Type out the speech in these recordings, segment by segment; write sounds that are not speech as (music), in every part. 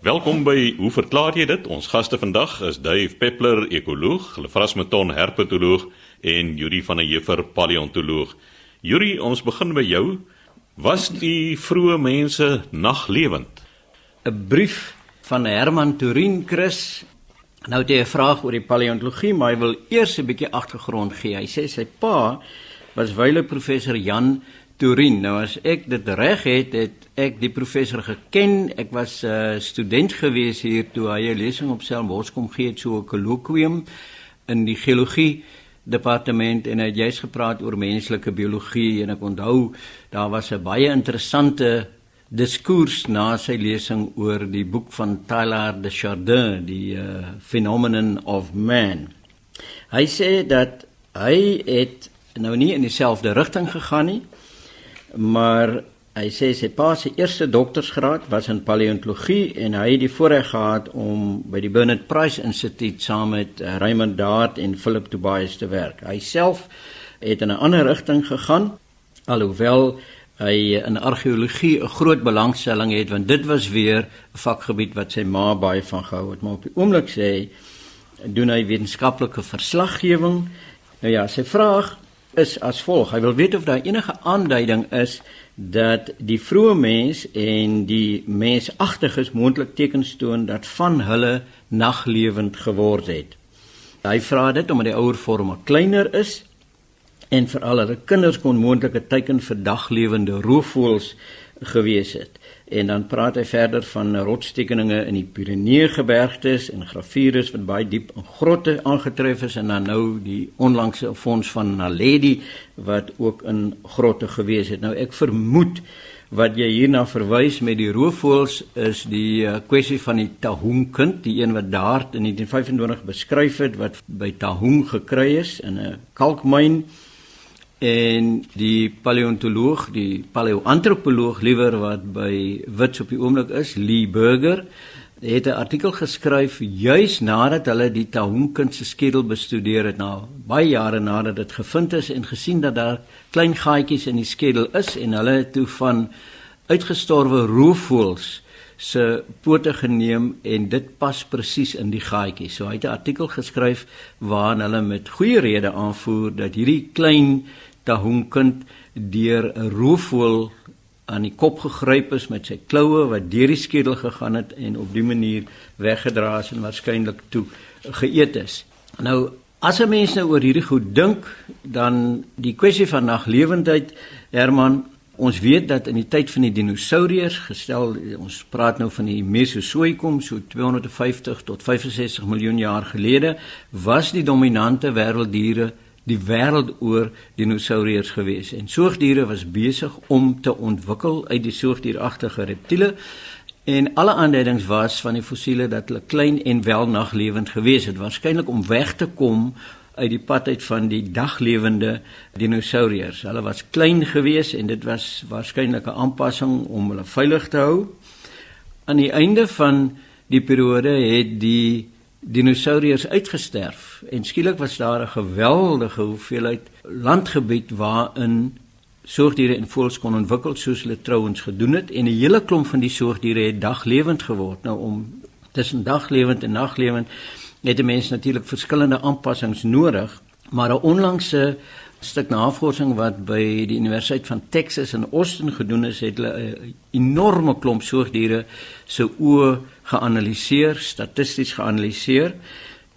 Welkom by Hoe verklaar jy dit? Ons gaste vandag is Dave Peppler, ekoloog, Lefras Meton, herpetoloog en Yuri van der Heever, paleontoloog. Yuri, ons begin by jou. Was die vroeë mense naglewend? 'n Brief van Herman Turin Chris. Nou het hy 'n vraag oor die paleontologie, maar hy wil eers 'n bietjie agtergrond gee. Hy sê sy pa was wyle professor Jan Turin. Nou as ek dit reg het, het ek die professor geken. Ek was 'n uh, student gewees hier toe hy 'n lesing op Stellenbosch kom gee, so 'n kolokwium in die geologie departement en hy het juist gepraat oor menslike biologie en ek onthou daar was 'n baie interessante diskurs na sy lesing oor die boek van Tyler de Chardin, die uh, Phenomenon of Man. Hy sê dat hy het nou nie in dieselfde rigting gegaan nie maar hy sê sy pa se eerste doktorsgraad was in paleontologie en hy het die voorreg gehad om by die Bernard Price Instituut saam met eh, Raymond Dart en Philip Tobias te werk. Hy self het in 'n ander rigting gegaan alhoewel hy in argeologie 'n groot belangstelling het want dit was weer 'n vakgebied wat sy ma baie van gehou het maar op die oomblik sê hy doen hy wetenskaplike verslaggewing. Nou ja, sy vraag is as volg. Hy wil weet of daar enige aanduiding is dat die vroeë mens en die mensagtiges moontlik tekens toon dat van hulle naglewend geword het. Hy vra dit omdat die ouer vorme kleiner is en veral hulle kinders kon moontlik 'n teken vir daglewende roofvoëls gewees het. En dan praat hy verder van rotstekeninge in die Pyrenee gebergtes en gravures wat baie diep in grotte aangetref is en dan nou die onlangse fonds van Naledi wat ook in grotte gewees het. Nou ek vermoed wat jy hierna verwys met die roofvoëls is die uh, kwessie van die Tahung kind, die een wat daar in 1925 beskryf het wat by Tahung gekry is in 'n kalkmyn en die paleontoloog, die paleoantropoloog liewer wat by Wits op die oomblik is, Lee Burger, het 'n artikel geskryf juis nadat hulle die Tahunkind se skedel bestudeer het nou baie jare nadat dit gevind is en gesien dat daar klein gaatjies in die skedel is en hulle het toe van uitgestorwe roofvoëls se pote geneem en dit pas presies in die gaatjie. So hy het 'n artikel geskryf waarin hulle met goeie rede aanvoer dat hierdie klein Tahunkind deur 'n roofvoël aan die kop gegryp is met sy kloue wat deur die skedel gegaan het en op die manier weggedra is en waarskynlik toe geëet is. Nou as 'n mens nou oor hierdie goed dink, dan die kwessie van naglewendheid, Herman, ons weet dat in die tyd van die dinosourus, gestel ons praat nou van die Mesozoikum so 250 tot 65 miljoen jaar gelede, was die dominante wêrelddiere die wêreld oor dinosourus gewees. En soogdiere was besig om te ontwikkel uit die soogdieragtige reptiele. En alle aanduidings was van die fossiele dat hulle klein en welnaglewend gewees het. Waarskynlik om weg te kom uit die pad uit van die daglewende dinosourus hulle was klein gewees en dit was waarskynlik 'n aanpassing om hulle veilig te hou. Aan die einde van die periode het die dinosourus uitgesterf en skielik was daar 'n geweldige hoeveelheid landgebied waarin soogdiere en voëls kon ontwikkel soos hulle trouens gedoen het en 'n hele klomp van die soogdiere het daglewend geword. Nou om tussen daglewend en naglewend het die mens natuurlik verskillende aanpassings nodig, maar 'n onlangse stuk navorsing wat by die Universiteit van Texas in Austin gedoen is, het hulle 'n enorme klomp soogdiere se oë geanaliseer, statisties geanaliseer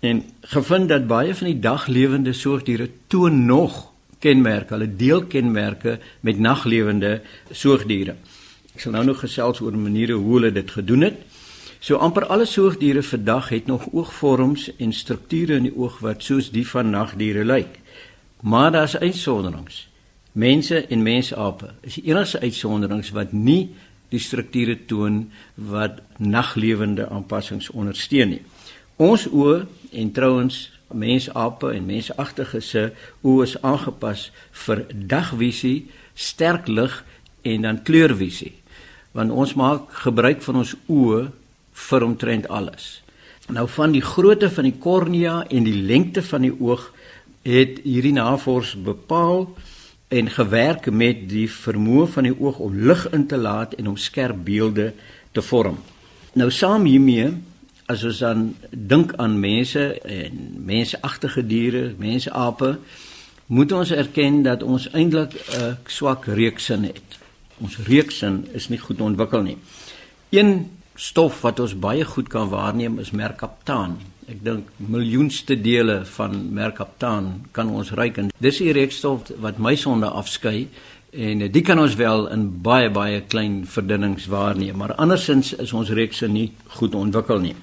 en gevind dat baie van die daglewende soogdiere toon nog kenmerke, hulle deel kenmerke met naglewende soogdiere. Ek sal nou nog gesels oor maniere hoe hulle dit gedoen het. So amper alle soogdiere vandag het nog oogvorms en strukture in die oog wat soos die van nagdiere lyk. Maar daar's uitsonderings. Mense en mensape is die enigste uitsonderings wat nie die strukture toon wat naglewende aanpassings ondersteun nie. Ons oë en trouens mensape en mensagtige se oë is aangepas vir dagvisie, sterk lig en dan kleurvisie. Want ons maak gebruik van ons oë vir omtrent alles. Nou van die grootte van die kornea en die lengte van die oog het hierdie navors bepaal en gewerk met die vermoë van die oog om lig in te laat en om skerp beelde te vorm. Nou saam hiermee as ons dan dink aan mense en menseagtige diere, mensape, moet ons erken dat ons eintlik 'n swak reuksin het. Ons reuksin is nie goed ontwikkel nie. Een stof wat ons baie goed kan waarneem is merkaptaan. Ek dink miljoenste dele van merkaptaan kan ons ruik en dis die reukstof wat my sonde afskei en dit kan ons wel in baie baie klein verdunnings waarneem, maar andersins is ons reuksin nie goed ontwikkel nie.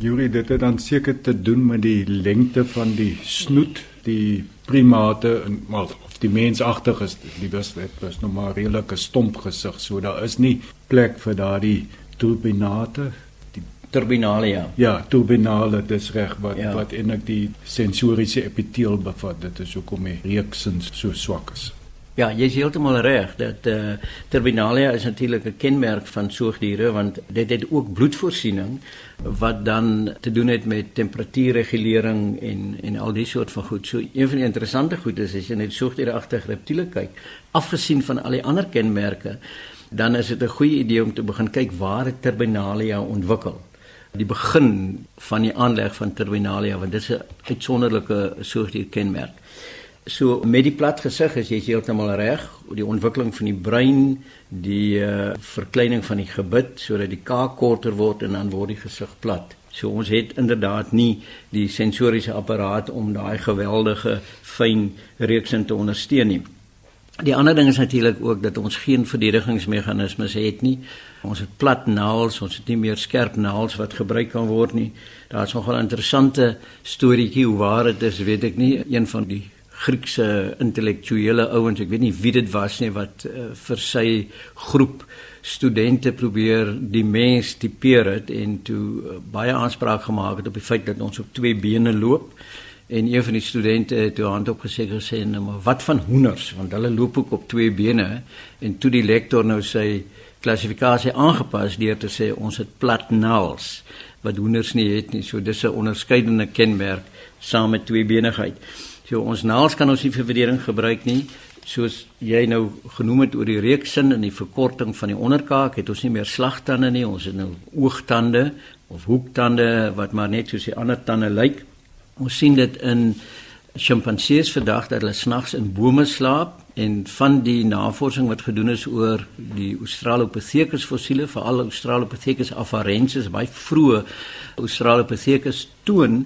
Julie, dit het dan seker te doen met die lengte van die snoet, die primate en maar die mensagtig is, die was dit was nog maar redelike stomp gesig, so daar is nie plek vir daardie turbinate turbinalia. Ja, turbinale, dis reg wat ja. wat eintlik die sensoriese epiteel bevat. Dit is hoekom die reuksins so swak is. Ja, jy is heeltemal reg dat eh uh, turbinalia is natuurlik 'n kenmerk van soogdiere want dit het ook bloedvoorsiening wat dan te doen het met temperatuurregulering en en al die soort van goed. So een van die interessante goed is as jy net soogdiereagtige reptiele kyk, afgesien van al die ander kenmerke, dan is dit 'n goeie idee om te begin kyk waar het turbinalia ontwikkel. Die begin van die aanleg van turbinalia want dit is 'n uitsonderlike soogdierkenmerk. So met die plat gesig is jy heeltemal reg, die ontwikkeling van die brein, die uh, verkleining van die gebit sodat die kaak korter word en dan word die gesig plat. So ons het inderdaad nie die sensoriese apparaat om daai geweldige fyn reuksin te ondersteun nie. Die ander ding is natuurlik ook dat ons geen verdedigingsmeganismes het nie. Ons het plat naels, ons het nie meer skerp naels wat gebruik kan word nie. Daar's nogal 'n interessante storieetjie hoe waar dit is, weet ek nie. Een van die Griekse intellektuele ouens, ek weet nie wie dit was nie wat uh, vir sy groep studente probeer die mens tipeer het en toe uh, baie aanspraak gemaak het op die feit dat ons op twee bene loop. En een van die studente het toe hand opgesê gesê nou maar wat van hoenders want hulle loop ook op twee bene en toe die lektor nou sy klassifikasie aangepas deur te sê ons het plat naels wat hoenders nie het nie. So dis 'n onderskeidende kenmerk saam met tweebenigheid. So ons naels kan ons nie vir verdediging gebruik nie. Soos jy nou genoem het oor die reeksin en die verkorting van die onderkaak, het ons nie meer slagtande nie, ons het nou oogtande of hoektande wat maar net soos die ander tande lyk. Ons sien dit in sjimpansees vandag dat hulle snags in bome slaap en van die navorsing wat gedoen is oor die Australopithecus fossiele, veral Australopithecus afarensis, baie vroeë Australopithecus toon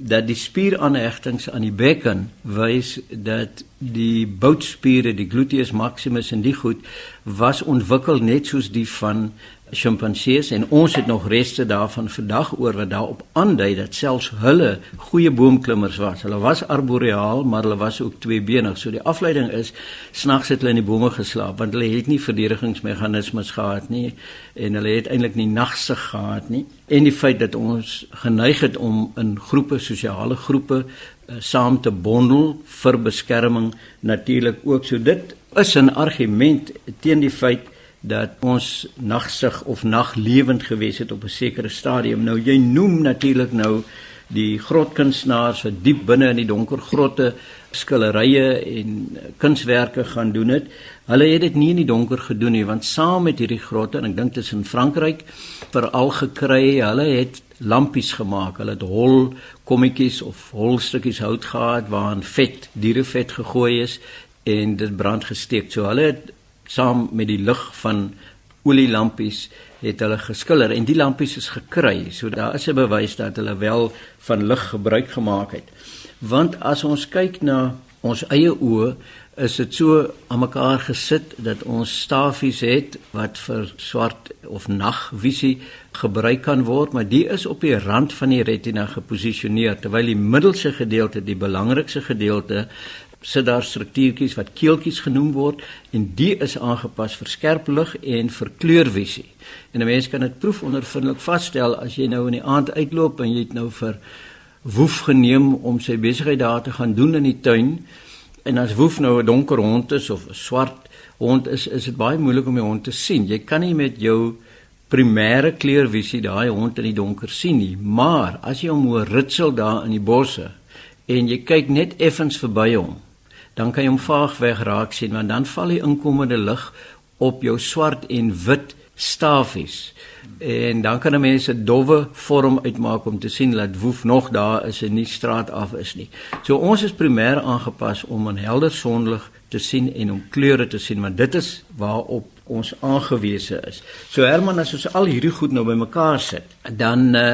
dat die spieraanhegtings aan die bekken wys dat die boutspiere, die gluteus maximus en die goed was ontwikkel net soos die van sjimpansees en ons het nog reste daarvan vandag oor wat daarop aandui dat selfs hulle goeie boomklimmers was. Hulle was arboreaal, maar hulle was ook tweebenig. So die afleiding is snags het hulle in die bome geslaap want hulle het nie verdedigingsmeganismes gehad nie en hulle het eintlik nie nagsig gehad nie. En die feit dat ons geneig het om in groepe, sosiale groepe uh, saam te bondel vir beskerming natuurlik ook. So dit is 'n argument teen die feit dat ons nagsig of naglewend gewees het op 'n sekere stadium. Nou jy noem natuurlik nou die grotkunstenaars wat diep binne in die donker grotte skilderye en kunswerke gaan doen het. Hulle het dit nie in die donker gedoen nie want saam met hierdie grotte en ek dink dit is in Frankryk veral gekry, hulle het lampies gemaak. Hulle het hol kommetjies of hol stukkies hout gehad waarin vet, dierevet gegooi is en dit brand gesteek. So hulle het saam met die lig van olielampies het hulle geskilder en die lampies is gekry. So daar is 'n bewys dat hulle wel van lig gebruik gemaak het. Want as ons kyk na ons eie oë, is dit so aan mekaar gesit dat ons stafies het wat vir swart of nagvisie gebruik kan word, maar die is op die rand van die retina geposisioneer terwyl die middelste gedeelte, die belangrikste gedeelte sit daar struktuurtjies wat keeltjies genoem word en die is aangepas vir skerp lig en vir kleurvisie. En 'n mens kan dit proefondervindelik vasstel as jy nou in die aand uitloop en jy het nou vir Woef geneem om sy besigheid daar te gaan doen in die tuin en as Woef nou 'n donker hond is of 'n swart hond is, is dit baie moeilik om die hond te sien. Jy kan nie met jou primêre kleurvisie daai hond in die donker sien nie, maar as jy hom hoor ritsel daar in die bosse en jy kyk net effens verby hom dan kan jy hom vaag weg raak sien want dan val die inkomende lig op jou swart en wit stafies. En dan kan 'n mens 'n dowwe vorm uitmaak om te sien dat woef nog daar is en nie straat af is nie. So ons is primêr aangepas om 'n helder sonlig te sien en om kleure te sien, want dit is waarop ons aangewese is. So Herman, as ons al hierdie goed nou bymekaar sit, dan uh,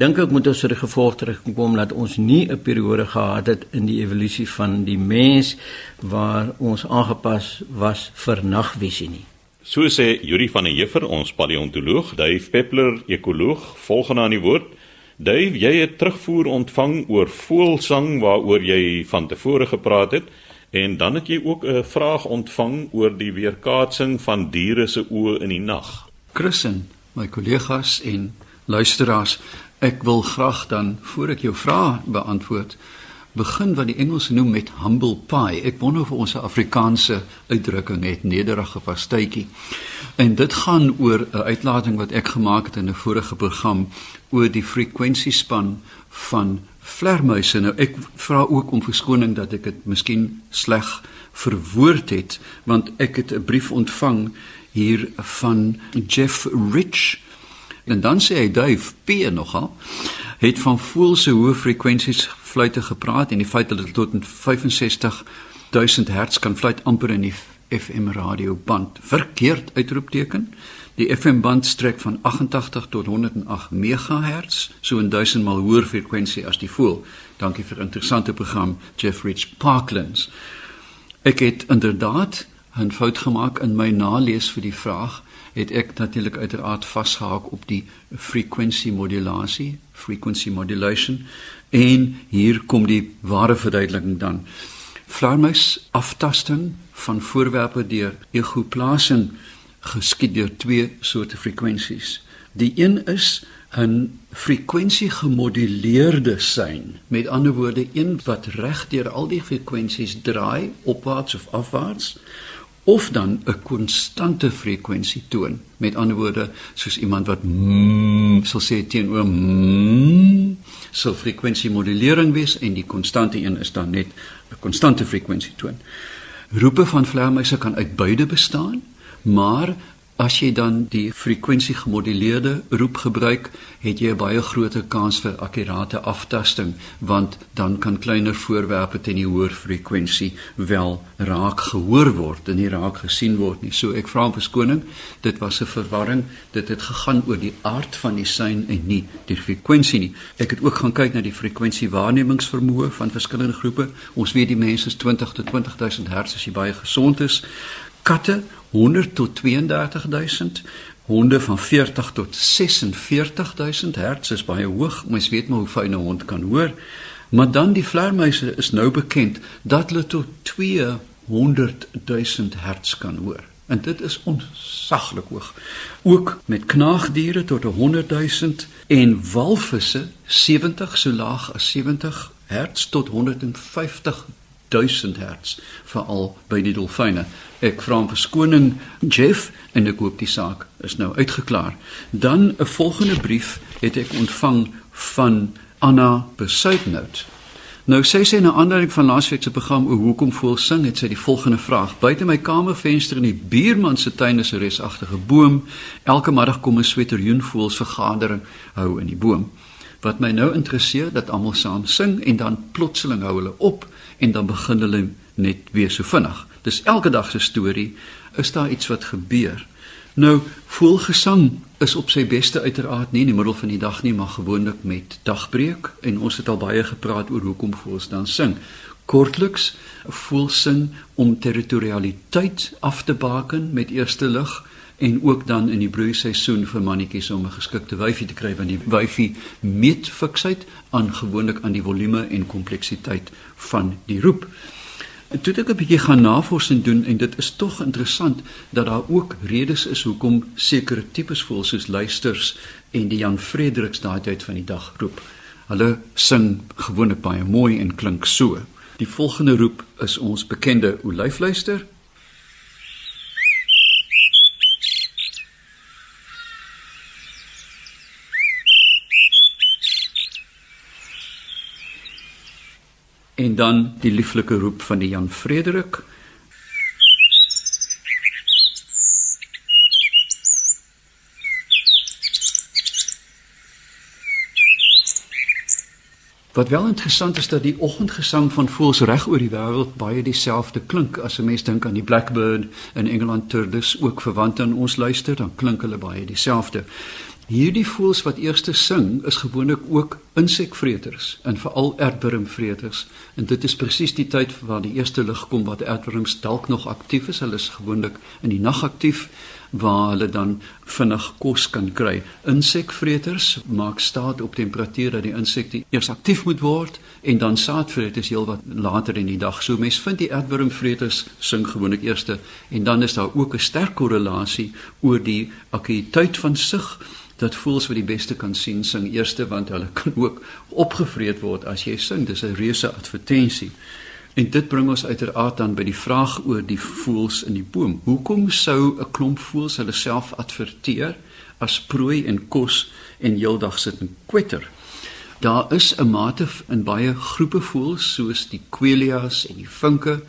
dink ek moet ons vir die gevolg terugkom dat ons nie 'n periode gehad het in die evolusie van die mens waar ons aangepas was vir nagvisie nie. So sê Yuri van der Heever, ons paleontoloog, Dave Peppler, ekoloog, volgende aan die woord. Dave, jy het terugvoer ontvang oor voëlsang waaroor jy van tevore gepraat het en dan het jy ook 'n vraag ontvang oor die weerkaatsing van diere se oë in die nag. Christen, my kollegas en luisteraars, ek wil graag dan voor ek jou vrae beantwoord begin wat die Engelse noem met humble pie. Ek wonder of ons 'n Afrikaanse uitdrukking het, nederige pastytjie. En dit gaan oor 'n uitlating wat ek gemaak het in 'n vorige program oor die frekwensispan van vlermuise. Nou ek vra ook om verskoning dat ek dit miskien sleg verwoord het, want ek het 'n brief ontvang hier van Jeff Rich. En dan sê hy Dave P nogal het van voel se hoë frekwensies fluite gepraat en die feit dat dit tot 65000 Hz kan fluit amper in die FM radio band verkeerd uitroepteken. Die FM band strek van 88 tot 108 MHz, so 'n 1000 mal hoër frekwensie as die voel. Dankie vir 'n interessante program, Jeff Rich Parklands. Ek het inderdaad 'n fout gemaak in my nalees vir die vraag het ek natuurlik uiteraard vasgehaak op die frekwensie modulasie, frequency modulation en hier kom die ware verduideliking dan. Vlermuis aftasting van voorwerpe deur egoplasing geskied deur twee soorte frekwensies. Die een is 'n frekwensie gemoduleerde sein. Met ander woorde, een wat reg deur al die frekwensies draai opwaarts of afwaarts of dan 'n konstante frekwensie toon. Met ander woorde, soos iemand wat mm, sal sê teenoor mm, sal frekwensie modulering wees en die konstante een is dan net 'n konstante frekwensie toon. Roepe van vleermuise kan uit beide bestaan, maar As jy dan die frekwensie gemoduleerde roep gebruik, het jy 'n baie groter kans vir akkurate aftasting, want dan kan kleiner voorwerpe teen die hoër frekwensie wel raak gehoor word en nie raak gesien word nie. So ek vra om verskoning. Dit was 'n verwarring. Dit het gegaan oor die aard van die sein en nie die frekwensie nie. Ek het ook gaan kyk na die frekwensie waarnemingsvermoë van verskillende groepe. Ons weet die mense is 20 tot 20000 Hz as jy baie gesond is. Katte 100 tot 32000 honde van 40 tot 46000 Hz is baie hoog. Mens weet maar hoe fyn 'n hond kan hoor. Maar dan die vleermuise is nou bekend dat hulle tot 200000 Hz kan hoor. En dit is onsaglik hoog. Ook met knaagdiere tot 100000 en walvisse 70 so laag as 70 Hz tot 150 1000 Hz veral by die dolfyne. Ek vra om verskoning Jeff en ek hoop die saak is nou uitgeklaar. Dan 'n volgende brief het ek ontvang van Anna Besuitnout. Nou sê sy in 'n aanduiding van laasweek se program oor hoekom voel sing het sy die volgende vraag: Buite my kamervenster in die buurman se tuin is 'n resagtige boom. Elke middag kom 'n sweterjoenvoels vergadering hou in die boom. Wat my nou interesseer dat almal saam sing en dan plotseling hou hulle op en dan begin hulle net weer so vinnig. Dis elke dag se storie. Is daar iets wat gebeur? Nou, voelgesang is op sy beste uiteraard nie in die middel van die dag nie, maar gewoonlik met dagbreek en ons het al baie gepraat oor hoekom voels dan sing. Kortliks, voelsing om territorialiteit af te baken met eerste lig en ook dan in die broeiseisoen vir mannetjies om 'n geskikte wyfie te kry want die wyfie meet fiksheid aan gewoonlik aan die volume en kompleksiteit van die roep. En toe ek 'n bietjie gaan navorsing doen en dit is tog interessant dat daar ook redes is hoekom sekere tipes voel soos luisters en die Jan Frederiks daai tyd van die dag roep. Hulle sing gewoonlik baie mooi en klink so. Die volgende roep is ons bekende olyfluister en dan die lieflike roep van die Jan Frederik. Wat wel interessant is dat die oggendgesang van voëls reg oor die wêreld baie dieselfde klink as 'n mens dink aan die blackbird in Engeland turdus ook verwant aan ons luister, dan klink hulle baie dieselfde. Hierdie voëls wat eerste sing is gewoonlik ook insekvreters en veral aardwurmvreters en dit is presies die tyd waar die eerste lig kom wat aardwurms dalk nog aktief is. Hulle is gewoonlik in die nag aktief waar hulle dan vinnig kos kan kry. Insekvreters maak staat op temperatuur dat die insekte eers aktief moet word en dan saadvreters heelwat later in die dag. So mens vind die aardwurmvreters sing gewoonlik eerste en dan is daar ook 'n sterk korrelasie oor die akkuïteit van sig dat voels wat die beste kan sien sing eerste want hulle (laughs) kan ook opgevreet word as jy sing. Dis 'n reuse advertensie. En dit bring ons uiteraard dan by die vraag oor die voëls in die boom. Hoekom sou 'n klomp voëls hulle self adverteer as prooi en kos en heeldag sit en kwetter? Daar is 'n mate in baie groepe voëls soos die kwelias en die vinke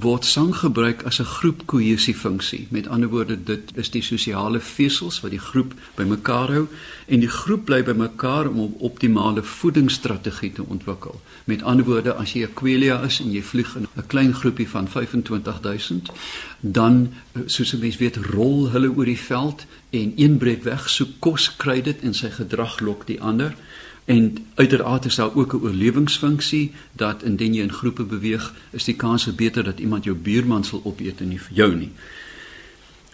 word sang gebruik as 'n groep kohesiefunksie. Met ander woorde, dit is die sosiale vesels wat die groep bymekaar hou en die groep bly bymekaar om 'n optimale voedingsstrategie te ontwikkel. Met ander woorde, as jy 'n quelia is en jy vlieg in 'n klein groepie van 25000, dan soos 'n mens weet, rol hulle oor die veld en een breek weg, so kos kry dit en sy gedrag lok die ander. En uiteraard is daar ook 'n oorlewingsfunksie dat indien jy in groepe beweeg, is die kans beter dat iemand jou buurman sal opeet en nie vir jou nie.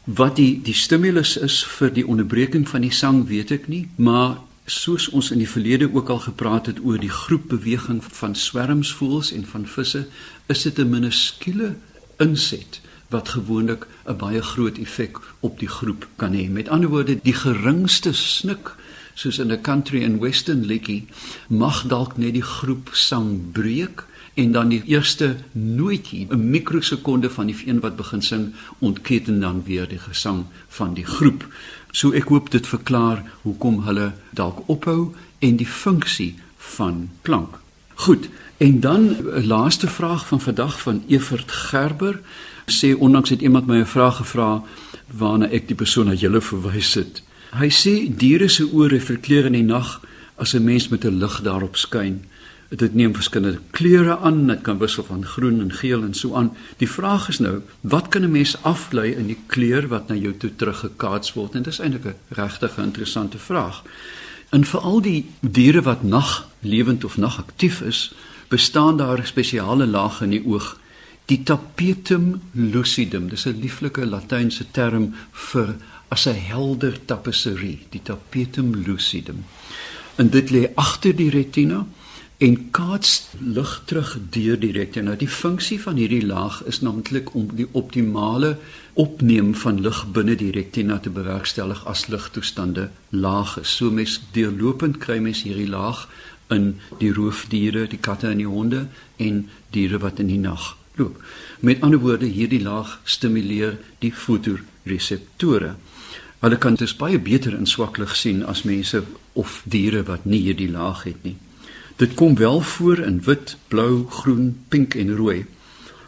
Wat die die stimulus is vir die onderbreking van die sang, weet ek nie, maar soos ons in die verlede ook al gepraat het oor die groepbeweging van swermsvoëls en van visse, is dit 'n minuskule inset wat gewoonlik 'n baie groot effek op die groep kan hê. Met ander woorde, die geringste snik soos in 'n country and western liedjie mag dalk net die groep sang breek en dan die eerste nootjie 'n mikrosekonde van die een wat begin sing ontketen dan weer die gesang van die groep. So ek hoop dit verklaar hoekom hulle dalk ophou en die funksie van klank. Goed, en dan 'n laaste vraag van vandag van Evert Gerber sê onlangs het iemand my 'n vraag gevra waarna ek die persoon na julle verwys het. Hy sê diere se oë reflekteer in die nag as 'n mens met 'n lig daarop skyn. Dit neem verskillende kleure aan, dit kan wissel van groen en geel en so aan. Die vraag is nou, wat kan 'n mens aflei in die kleur wat na jou toe teruggekaats word? En dit is eintlik 'n regtig interessante vraag. En veral die diere wat nag lewend of nag aktief is, bestaan daar spesiale lae in die oog, die tapetum lucidum. Dis 'n lieflike latynse term vir as 'n helder tapisserie, die tapetum lucidum. En dit lê agter die retina en kaats lig terug deur die retina. Die funksie van hierdie laag is naamlik om die optimale opneem van lig binne die retina te bewerkstellig as ligtoestande laag is. So mes deurlopend kry mens hierdie laag in die roofdiere, die katte en die honde en diere wat in die nag loop. Met ander woorde, hierdie laag stimuleer die fotoreseptore. Hulle kan dit baie beter in swak lig sien as mense of diere wat nie hierdie laag het nie. Dit kom wel voor in wit, blou, groen, pink en rooi.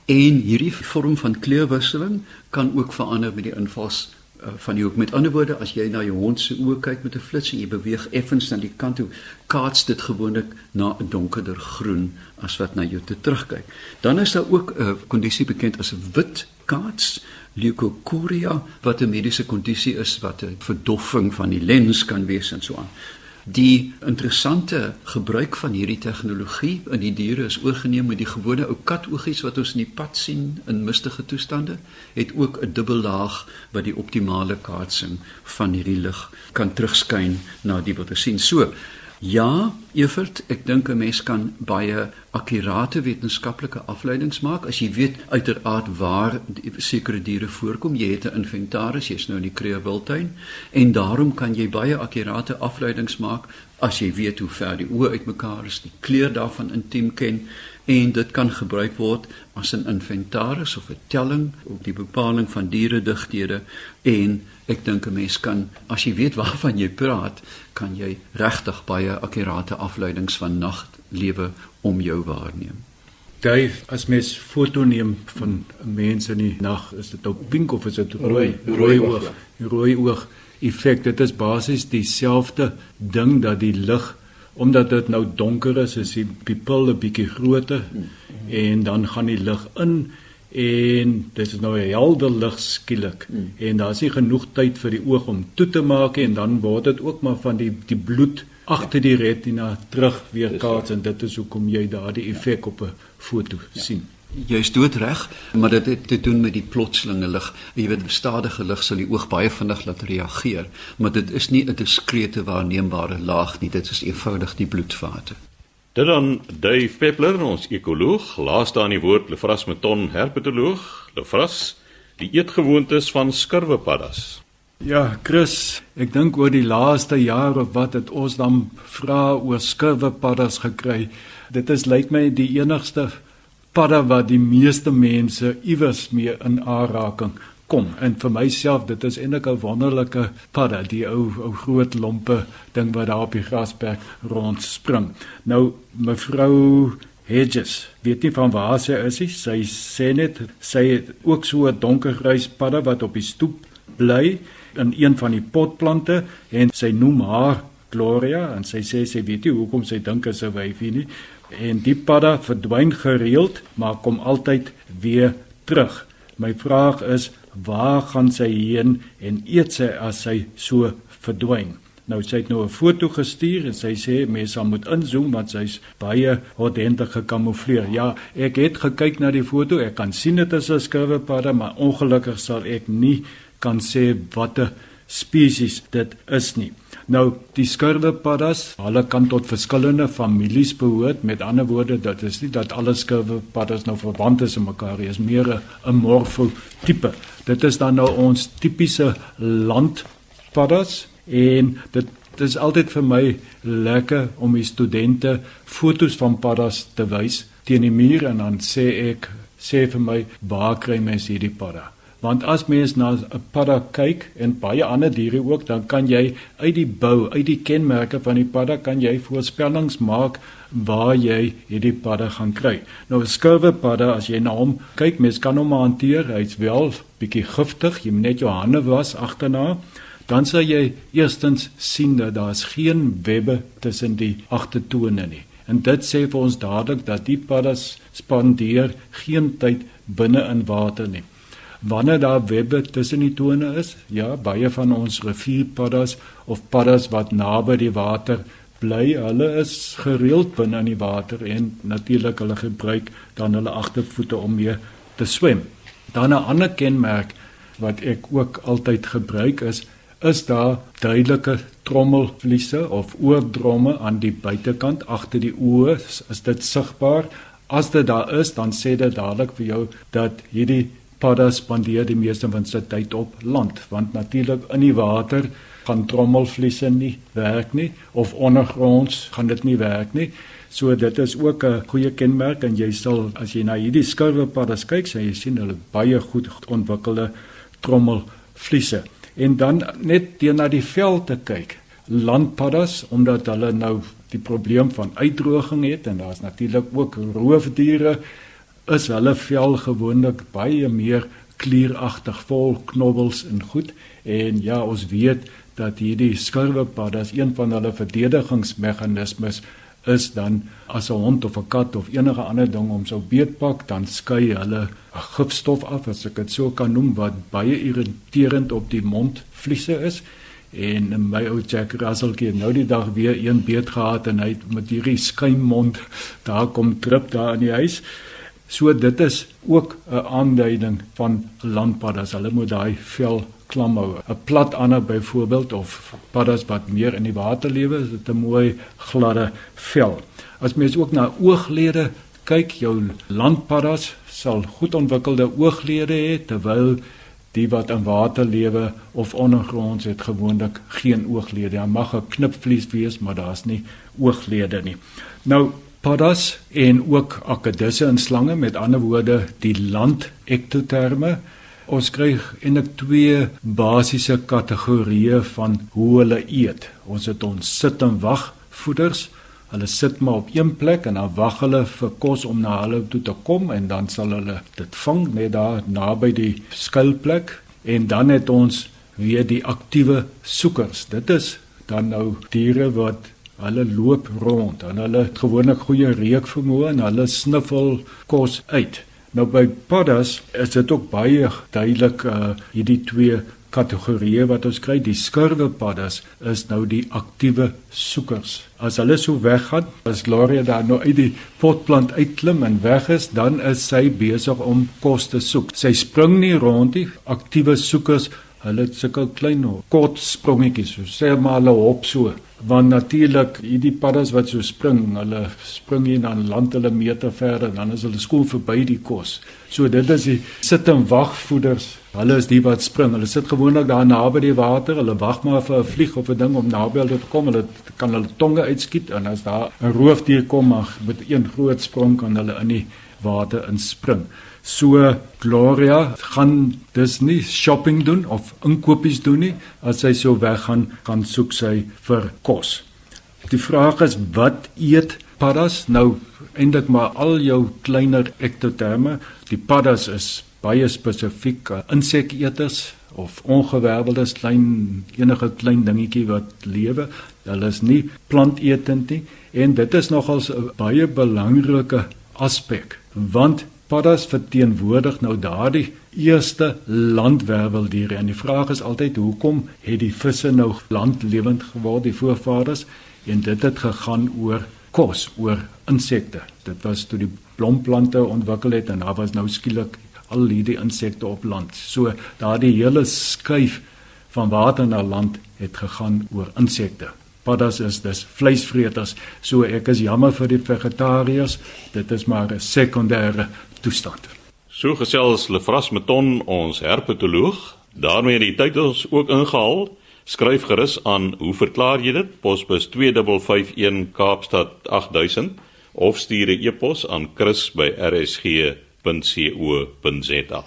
En hierdie vorm van kleurwisseling kan ook verander met die invals uh, van die hoek. Met ander woorde, as jy na jou hond se oë kyk met 'n flits en jy beweeg effens na die kant toe, kaats dit gewoonlik na 'n donkerder groen as wat na jou toe terugkyk. Dan is daar ook 'n kondisie bekend as 'n wit kaats leukokoria wat 'n mediese kondisie is wat 'n verdoffing van die lens kan wees en so aan. Die interessante gebruik van hierdie tegnologie in die diere is oorgeneem met die gewone ou katoogies wat ons in die pad sien in mistige toestande, het ook 'n dubbellaag wat die optimale kaatsing van hierdie lig kan terugskyn na die wat ons sien. So, Ja, Evert, ek dink 'n mens kan baie akkurate wetenskaplike afleidings maak as jy weet uiteraard waar die sekere diere voorkom. Jy het 'n inventaris, jy's nou in die Kruger Wildtuin en daarom kan jy baie akkurate afleidings maak as jy weet hoe ver die oë uitmekaar is, die kleur daarvan intiem ken en dit kan gebruik word as 'n inventaris of 'n telling op die bepaling van diere digthede en ek dink 'n mens kan as jy weet waarvan jy praat kan jy regtig baie akkurate afleidings van naglewe om jou waarneem. Dave, as mens foto neem van mense in die nag, is dit op pink of is dit rooi? Rooi oog. Rooi oog effek. Dit is basies dieselfde ding dat die lig omdat dit nou donker is, is die pupil 'n bietjie groter en dan gaan die lig in en dit is nou 'n helder lig skielik mm. en daar's nie genoeg tyd vir die oog om toe te maak en dan word dit ook maar van die die bloed agter die retina terug weer kaats en dit is hoekom jy daardie effek op 'n foto ja. sien. Jy is doodreg, maar dit het te doen met die plotselinge lig. Jy weet, stadige lig sal die oog baie vinnig laat reageer, maar dit is nie 'n diskrete waarneembare laag nie, dit is eenvoudig die bloedvate. Dit dan Dave Peppler, ons ekoloog, laaste aan die woord Lefras Meton, herpetoloog. Lefras, die eetgewoontes van skurwepaddas. Ja, Chris, ek dink oor die laaste jaar of wat het ons dan vra oor skurwepaddas gekry. Dit is lyk my die enigste padda wat die meeste mense iewers mee in aanraking kom. En vir myself, dit is eintlik 'n wonderlike padda, die ou ou groot lompe ding wat daar op die grasperk rond spring. Nou mevrou Hedges, weet nie van waar sy is nie. Sy sê net sy het ook so 'n donkergrys padda wat op die stoep bly in een van die potplante en sy noem haar Gloria en sy sê sy weet nie hoekom sy dink is 'n wyfie nie en die padda verdwyn gereeld maar kom altyd weer terug. My vraag is waar gaan sy heen en eet sy as sy so verdwyn? Nou sy het nou 'n foto gestuur en sy sê mense moet inzoom want sy's baie ordentlik gekamoufleer. Ja, ek het gekyk na die foto. Ek kan sien dit is 'n skurwepadda, maar ongelukkig sal ek nie kan sê watter spesies dit is nie. Nou die skurwepaddas, hulle kan tot verskillende families behoort. Met ander woorde, dit is nie dat alle skurwepaddas nou verwant is aan mekaar nie. Dit is meer 'n morfotipe. Dit is dan nou ons tipiese landpaddas en dit dit is altyd vir my lekker om die studente fotos van paddas te wys teen die muur en dan sê ek sê vir my waar kry mens hierdie padda? Want as mens na 'n padda kyk en baie ander diere ook, dan kan jy uit die bou, uit die kenmerke van die padda kan jy voorspellings maak waar jy hierdie padda gaan kry. Nou 'n skurwe padda as jy na hom kyk, mens kan hom hanteer, hy's wel bietjie giftig, jy moet net jou hande was agterna. Dan sal jy eerstens sien dat daar's geen webbe tussen die agtertone nie. En dit sê vir ons dadelik dat die paddas spandeer geen tyd binne in water nie wanneer daar webbe tussen die tone is. Ja, baie van ons rivierpaddas of paddas wat naby die water bly, hulle is gereeld binne in die water en natuurlik hulle gebruik dan hulle agtervoete om mee te swem. Dan 'n ander kenmerk wat ek ook altyd gebruik is is daar duidelike trommelvliese of oordromme aan die buitekant agter die oë is dit sigbaar as dit daar is dan sê dit dadelik vir jou dat hierdie padda spandeer die meeste van sy tyd op land want natuurlik in die water gaan trommelvliese nie werk nie of ondergronds gaan dit nie werk nie. So dit is ook 'n goeie kenmerk en jy sal as jy na hierdie skurwepadda kyk sê jy sien hulle baie goed ontwikkelde trommelvliese. En dan net deur na die vel te kyk landpaddas omdat hulle nou die probleem van uitdroging het en daar's natuurlik ook roofdiere is hulle vel gewoonlik baie meer klieragtig vol knobbels en goed. En ja ons weet dat hierdie skurwepad as een van hulle verdedigingsmeganismes is dan as 'n hond of 'n kat of enige ander ding om sou beetpak dan skei hulle gifstof af as ek dit so kan noem wat baie irriterend op die mondvliese is. En my ou Jack Russell het nou die dag weer een beet gehad en hy met hierdie skuimmond daar kom trip daar in die huis So dit is ook 'n aanduiding van landpaddas. Hulle moet daai vel klam hou. 'n Plat ander byvoorbeeld of paddas wat meer in die water lewe, is dit 'n mooi gladde vel. As mens ook na ooglede kyk, jou landpaddas sal goed ontwikkelde ooglede hê terwyl die wat in water lewe of ondergronds het gewoonlik geen ooglede. Daar mag 'n knipvlies wees, maar daar's nie ooglede nie. Nou paddas en ook akedisse en slange met ander woorde die land ektoterme. Ons kry eintlik twee basiese kategorieë van hoe hulle eet. Ons het ons sit en wag voeders hulle sit maar op een plek en dan wag hulle vir kos om na hulle toe te kom en dan sal hulle dit vang net daar naby die skuilplek. En dan het ons weer die aktiewe soekers. Dit is dan nou diere wat Hulle loop rond en hulle het gewoonlik goeie reukvermoë en hulle sniffel kos uit. Nou by paddas is dit ook baie duidelik uh hierdie twee kategorieë wat ons kry. Die skurwepaddas is nou die aktiewe soekers. As hulle so weggaan, as Gloria daar nou uit die potplant uitklim en weg is, dan is sy besig om kos te soek. Sy spring nie rond nie. Aktiewe soekers, hulle het sulke klein kort sprongetjies, so sê maar hulle hop so want natuurlik hierdie paddas wat so spring, hulle spring hier dan land hulle meter ver en dan is hulle skoon verby die kos. So dit is die sit en wagvoeders. Hulle is die wat spring. Hulle sit gewoonlik daar naby die water. Hulle wag maar vir 'n vlieg of 'n ding om naby hulle te kom. Hulle kan hulle tonge uitskiet en as daar 'n roofdier kom mag met een groot sprong kan hulle in die water inspring. So Gloria gaan dis nie shopping doen of inkopies doen nie as sy so weggaan gaan soek sy vir kos. Die vraag is wat eet paddas nou eintlik maar al jou kleiner ektoterme. Die paddas is baie spesifiek inseketers of ongewerveldes klein enige klein dingetjie wat lewe. Hulle is nie plantetend nie en dit is nogals 'n baie belangrike aspek want paddas verteenwoordig nou daardie eerste landwerweldiere. En die vraag is altyd hoekom het die visse nou landlewend geword die voorvaders? En dit het gegaan oor kos oor insekte. Dit was toe die blomplante ontwikkel het en daar was nou skielik al hierdie insekte op land. So daardie hele skuif van water na land het gegaan oor insekte. Paddas is dis vleisvreters. So ek is jammer vir die vegetariërs. Dit is maar 'n sekondêre toestand. So gesels Lefras Meton ons herpetoloog. daarmee het die tyd ons ook ingehaal. Skryf gerus aan hoe verklaar jy dit? Posbus 2551 Kaapstad 8000 of stuur 'n e-pos aan chris@rsg.co.za.